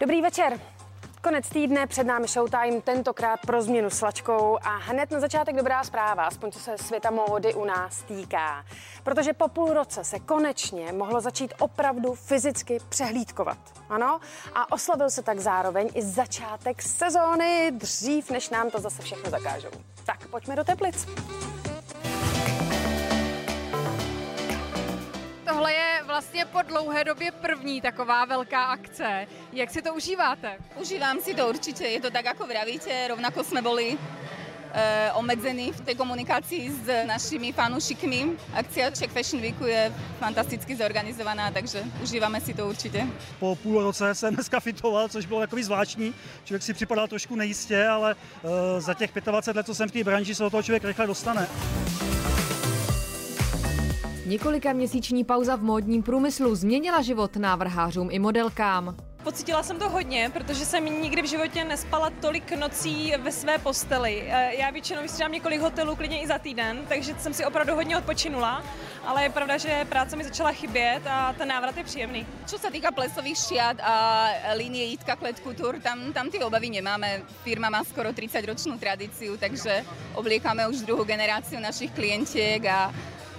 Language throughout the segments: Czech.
Dobrý večer. Konec týdne, před námi Showtime, tentokrát pro změnu s Lačkou a hned na začátek dobrá zpráva, aspoň co se světa módy u nás týká. Protože po půl roce se konečně mohlo začít opravdu fyzicky přehlídkovat. Ano? A oslavil se tak zároveň i začátek sezóny, dřív než nám to zase všechno zakážou. Tak pojďme do Teplic. Tohle je vlastně po dlouhé době první taková velká akce. Jak si to užíváte? Užívám si to určitě, je to tak, ako vravíte, rovnako jsme byli e, omedzení v té komunikaci s našimi fanúšikmi. Akcia Czech Fashion Weeku je fantasticky zorganizovaná, takže užíváme si to určitě. Po půl roce jsem dneska fitoval, což bylo takový zvláštní. Člověk si připadal trošku nejistě, ale e, za těch 25 let, co jsem v té branži, se do toho člověk rychle dostane. Několika měsíční pauza v módním průmyslu změnila život návrhářům i modelkám. Pocítila jsem to hodně, protože jsem nikdy v životě nespala tolik nocí ve své posteli. Eh, Já většinou vystřídám několik hotelů, klidně i za týden, takže jsem si opravdu hodně odpočinula, ale je pravda, že práce mi začala chybět a ten návrat je příjemný. Čo sa týka plesových šiat a línie Jitka Klet Couture, tam, tam ty obavy nemáme. Firma má skoro 30-ročnú tradíciu, takže obliekame už druhou generáciu našich klientiek a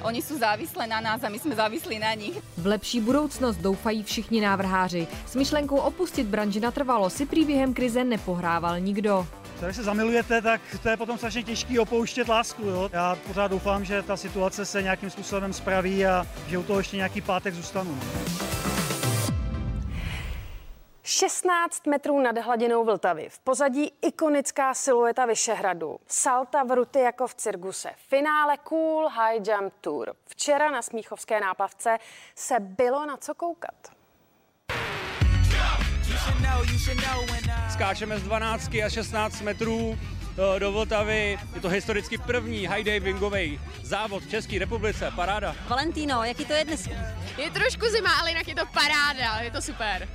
oni sú závislé na nás a my jsme závislí na nich. V lepší budoucnost doufají všichni návrháři. S myšlenkou opustit branži natrvalo si prý během krize nepohrával nikdo. Když se zamilujete, tak to je potom strašně těžký opouštět lásku. Jo? Já pořád doufám, že ta situace se nějakým způsobem spraví a že u toho ještě nějaký pátek zůstanu. No. 16 metrů nad hladinou Vltavy. V pozadí ikonická silueta Vyšehradu. Salta v ruty jako v cirkuse. Finále Cool High Jump Tour. Včera na Smíchovské náplavce se bylo na co koukat. Skáčeme z 12 a 16 metrů eh, do Vltavy. Je to historicky první high divingový závod v České republice. Paráda. Valentino, jaký to je dnes? Je trošku zima, ale jinak je to paráda, je to super.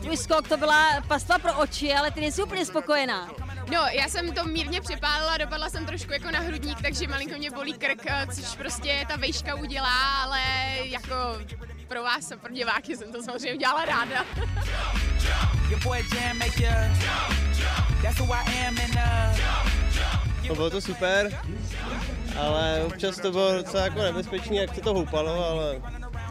Tvůj skok to byla pastva pro oči, ale ty nejsi úplně spokojená. No, já jsem to mírně připálila, dopadla jsem trošku jako na hrudník, takže malinko mě bolí krk, eh, což prostě ta vejška udělá, ale jako pro vás a pro diváky jsem to samozřejmě udělala ráda. No bylo to super, ale občas to bylo docela jako nebezpečný, jak se to houpalo, ale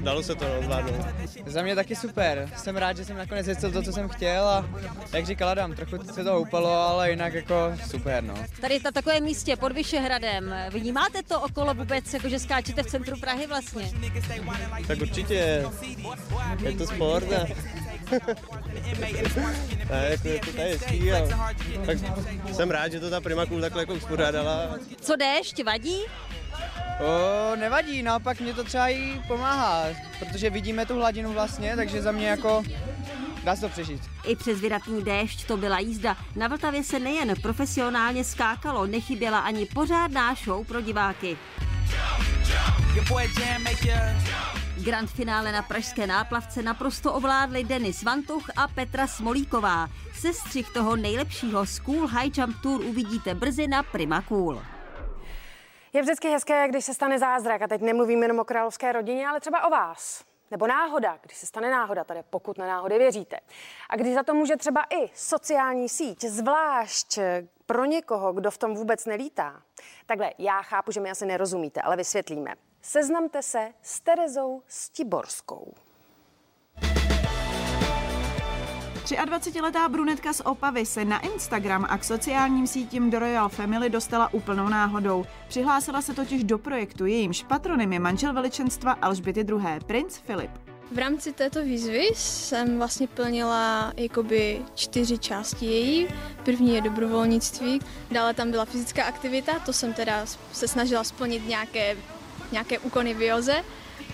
dalo se to no, zvládnout. Za mě taky super. Jsem rád, že jsem nakonec zjistil to, co jsem chtěl a jak říkal Adam, trochu se to houpalo, ale jinak jako super, no. Tady na takovém místě pod Vyšehradem, vnímáte to okolo vůbec, jako že skáčete v centru Prahy vlastně? Tak určitě, je to sport ne? ne, jako je to tady hezký a tak jsem rád, že to ta Prima Cool takhle jako uspořádala. Co déšť, vadí? O, nevadí, naopak mě to třeba i pomáhá, protože vidíme tu hladinu vlastně, takže za mě jako dá se to přežít. I přes vydatný déšť to byla jízda. Na Vltavě se nejen profesionálně skákalo, nechyběla ani pořádná show pro diváky. Grand finále na pražské náplavce naprosto ovládli Denis Vantuch a Petra Smolíková. Sestřih toho nejlepšího School High Jump Tour uvidíte brzy na Prima Cool. Je vždycky hezké, když se stane zázrak. A teď nemluvím jenom o královské rodině, ale třeba o vás. Nebo náhoda, když se stane náhoda, tady pokud na náhody věříte. A když za to může třeba i sociální síť, zvlášť pro někoho, kdo v tom vůbec nelítá. Takhle, já chápu, že mi asi nerozumíte, ale vysvětlíme. Seznamte se s Terezou Stiborskou. 23-letá brunetka z Opavy se na Instagram a k sociálním sítím do Royal Family dostala úplnou náhodou. Přihlásila se totiž do projektu, jejímž patronem je manžel veličenstva Alžběty II. princ Filip. V rámci této výzvy jsem vlastně plnila jakoby čtyři části její. První je dobrovolnictví, dále tam byla fyzická aktivita, to jsem teda se snažila splnit nějaké, nějaké úkony v joze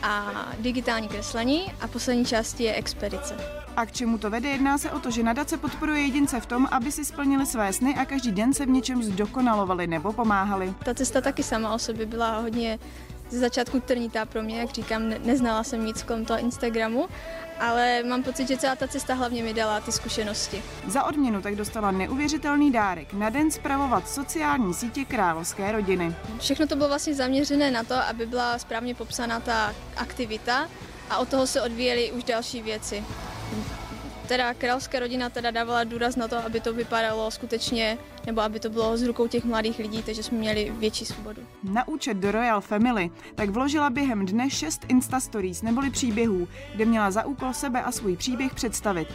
a digitální kreslení a poslední části je expedice. A k čemu to vede? Jedná se o to, že nadace podporuje jedince v tom, aby si splnili své sny a každý den se v něčem zdokonalovali nebo pomáhali. Ta cesta taky sama o sobě byla hodně ze začátku trnitá pro mě, jak říkám, ne- neznala jsem nic kolem toho Instagramu, ale mám pocit, že celá ta cesta hlavně mi dala ty zkušenosti. Za odměnu tak dostala neuvěřitelný dárek na den zpravovat sociální sítě královské rodiny. Všechno to bylo vlastně zaměřené na to, aby byla správně popsaná ta aktivita a od toho se odvíjely už další věci. Teda královská rodina teda dávala důraz na to, aby to vypadalo skutečně, nebo aby to bylo z rukou těch mladých lidí, takže jsme měli větší svobodu. Na účet do Royal Family tak vložila během dne šest Insta Stories neboli příběhů, kde měla za úkol sebe a svůj příběh představit.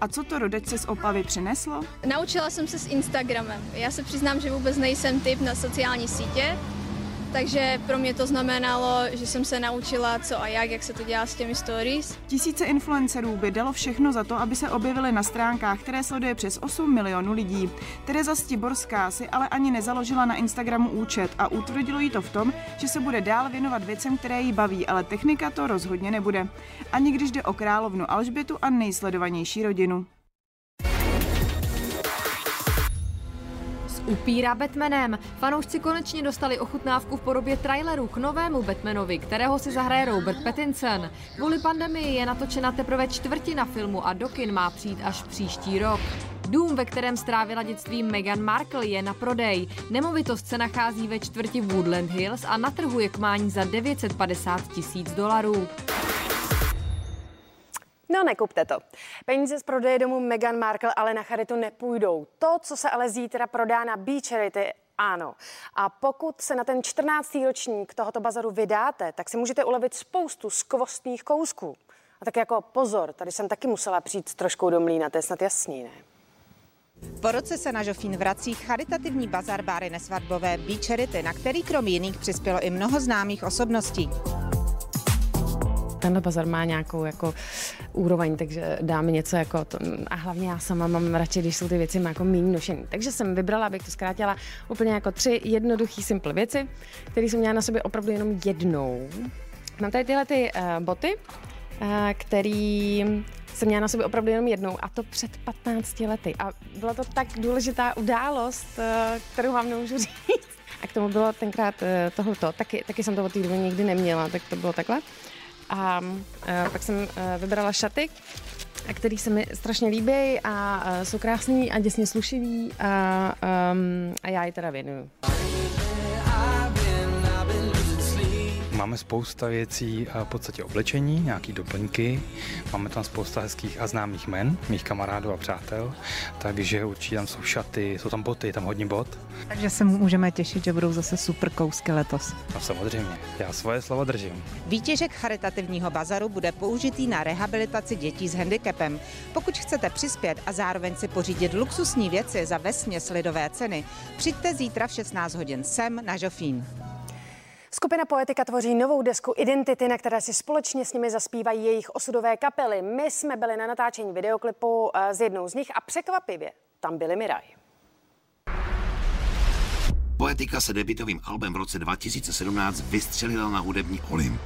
A co to rodečce z Opavy přineslo? Naučila jsem se s Instagramem. Já se přiznám, že vůbec nejsem typ na sociální sítě, takže pro mě to znamenalo, že jsem se naučila co a jak, jak se to dělá s těmi stories. Tisíce influencerů by dalo všechno za to, aby se objevili na stránkách, které sleduje přes 8 milionů lidí. Tereza Stiborská si ale ani nezaložila na Instagramu účet a utvrdilo jí to v tom, že se bude dál věnovat věcem, které jí baví, ale technika to rozhodně nebude. Ani když jde o královnu Alžbětu a nejsledovanější rodinu. Upíra Batmanem. Fanoušci konečně dostali ochutnávku v podobě traileru k novému Batmanovi, kterého si zahraje Robert Pattinson. Kvůli pandemii je natočena teprve čtvrtina filmu a do kin má přijít až příští rok. Dům, ve kterém strávila dětství Meghan Markle, je na prodej. Nemovitost se nachází ve čtvrti Woodland Hills a na trhu je k mání za 950 tisíc dolarů. No, nekupte to. Peníze z prodeje domu Meghan Markle ale na charitu nepůjdou. To, co se ale zítra prodá na Beach Charity, ano. A pokud se na ten 14. ročník tohoto bazaru vydáte, tak si můžete ulevit spoustu skvostných kousků. A tak jako pozor, tady jsem taky musela přijít s troškou do mlína, to je snad jasný, ne? Po roce se na Žofín vrací charitativní bazar báry nesvatbové Beach Charity, na který krom jiných přispělo i mnoho známých osobností tenhle bazar má nějakou jako úroveň, takže dáme něco jako to. A hlavně já sama mám radši, když jsou ty věci jako méně nošený. Takže jsem vybrala, abych to zkrátila, úplně jako tři jednoduché, simple věci, které jsem měla na sobě opravdu jenom jednou. Mám tady tyhle ty uh, boty, uh, který jsem měla na sobě opravdu jenom jednou a to před 15 lety. A byla to tak důležitá událost, uh, kterou vám nemůžu říct. A k tomu bylo tenkrát uh, tohleto. Taky, taky jsem to od té doby nikdy neměla, tak to bylo takhle. A e, pak jsem e, vybrala šaty, který se mi strašně líbí a e, jsou krásný a děsně slušivý a, um, a já je teda věnuju. Máme spousta věcí v podstatě oblečení, nějaký doplňky, máme tam spousta hezkých a známých men, mých kamarádů a přátel, takže určitě tam jsou šaty, jsou tam boty, tam hodně bot. Takže se můžeme těšit, že budou zase super kousky letos. No samozřejmě, já svoje slovo držím. Výtěžek charitativního bazaru bude použitý na rehabilitaci dětí s handicapem. Pokud chcete přispět a zároveň si pořídit luxusní věci za vesměs lidové ceny, přijďte zítra v 16 hodin sem na Žofín. Skupina Poetika tvoří novou desku Identity, na které si společně s nimi zaspívají jejich osudové kapely. My jsme byli na natáčení videoklipu eh, z jednou z nich a překvapivě tam byli Miraj. Poetika se debitovým albem v roce 2017 vystřelila na hudební Olymp.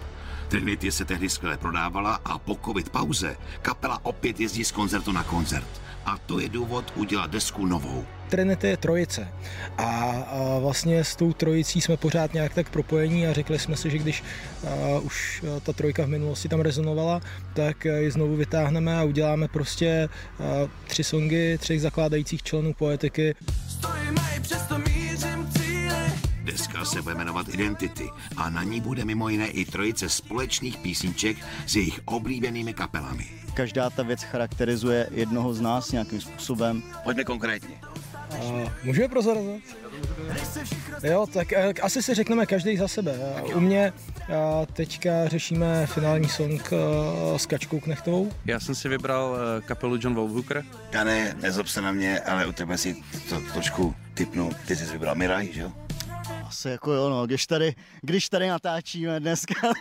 Trinity se tehdy skvěle prodávala a po covid pauze kapela opět jezdí z koncertu na koncert. A to je důvod udělat desku novou. Trinity je trojice. A, a vlastně s tou trojicí jsme pořád nějak tak propojení a řekli jsme si, že když a, už ta trojka v minulosti tam rezonovala, tak ji znovu vytáhneme a uděláme prostě a, tři songy třech zakládajících členů poetiky. Stojíme i mířím Deska se bude jmenovat Identity a na ní bude mimo jiné i trojice společných písniček s jejich oblíbenými kapelami. Každá ta věc charakterizuje jednoho z nás nějakým způsobem. Pojďme konkrétně. A můžeme prozrazovat? Jo, tak eh, asi si řekneme každý za sebe. U mě a teďka řešíme finální song eh, s Kačkou Knechtovou. Já jsem si vybral eh, kapelu John Wolfhooker. Dane, nezob se na mě, ale u tebe si to trošku typnu. Ty jsi vybral Miraj, že jo? Asi jako jo, no, když tady, když tady natáčíme dneska.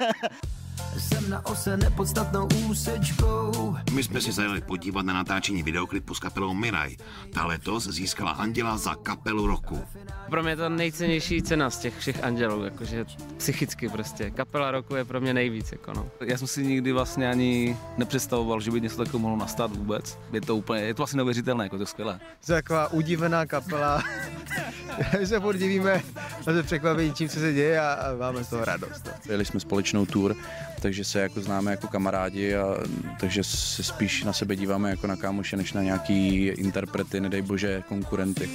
Jsem na ose nepodstatnou úsečkou. My jsme si zajeli podívat na natáčení videoklipu s kapelou Miraj. Ta letos získala Anděla za kapelu roku. Pro mě je to nejcennější cena z těch všech Andělů, jakože psychicky prostě. Kapela roku je pro mě nejvíc, jako no. Já jsem si nikdy vlastně ani nepředstavoval, že by něco takového mohlo nastat vůbec. Je to úplně, je to vlastně neuvěřitelné, jako to je skvělé. To je taková udivená kapela. My se podívíme a se překvapení, čím se děje a, a máme z toho radost. Jeli jsme společnou tour, takže se jako známe jako kamarádi a takže se spíš na sebe díváme jako na kámoše, než na nějaký interprety, nedej bože, konkurenty.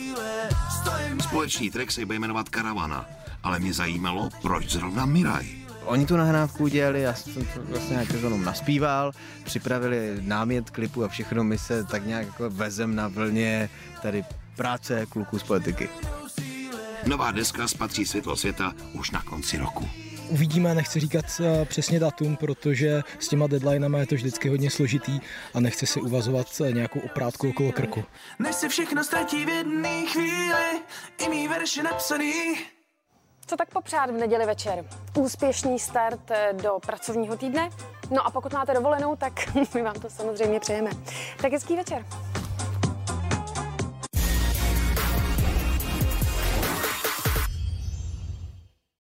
Společný track se bude jmenovat Karavana, ale mě zajímalo, proč zrovna Miraj. oni tu nahrávku udělali, já jsem to vlastně nějak jenom naspíval, připravili námět klipu a všechno, my se tak nějak jako vezem na vlně tady práce kluků z politiky. Nová deska spatří světlo světa už na konci roku. Uvidíme, nechci říkat eh, přesně datum, protože s těma deadlinama je to vždycky hodně složitý a nechci si uvazovat eh, nějakou oprátku okolo krku. Než se všechno ztratí v jedné chvíli, i mý verše napsaný. Co tak popřát v neděli večer? Úspěšný start eh, do pracovního týdne? No a pokud máte dovolenou, tak my vám to samozřejmě přejeme. Tak hezký večer.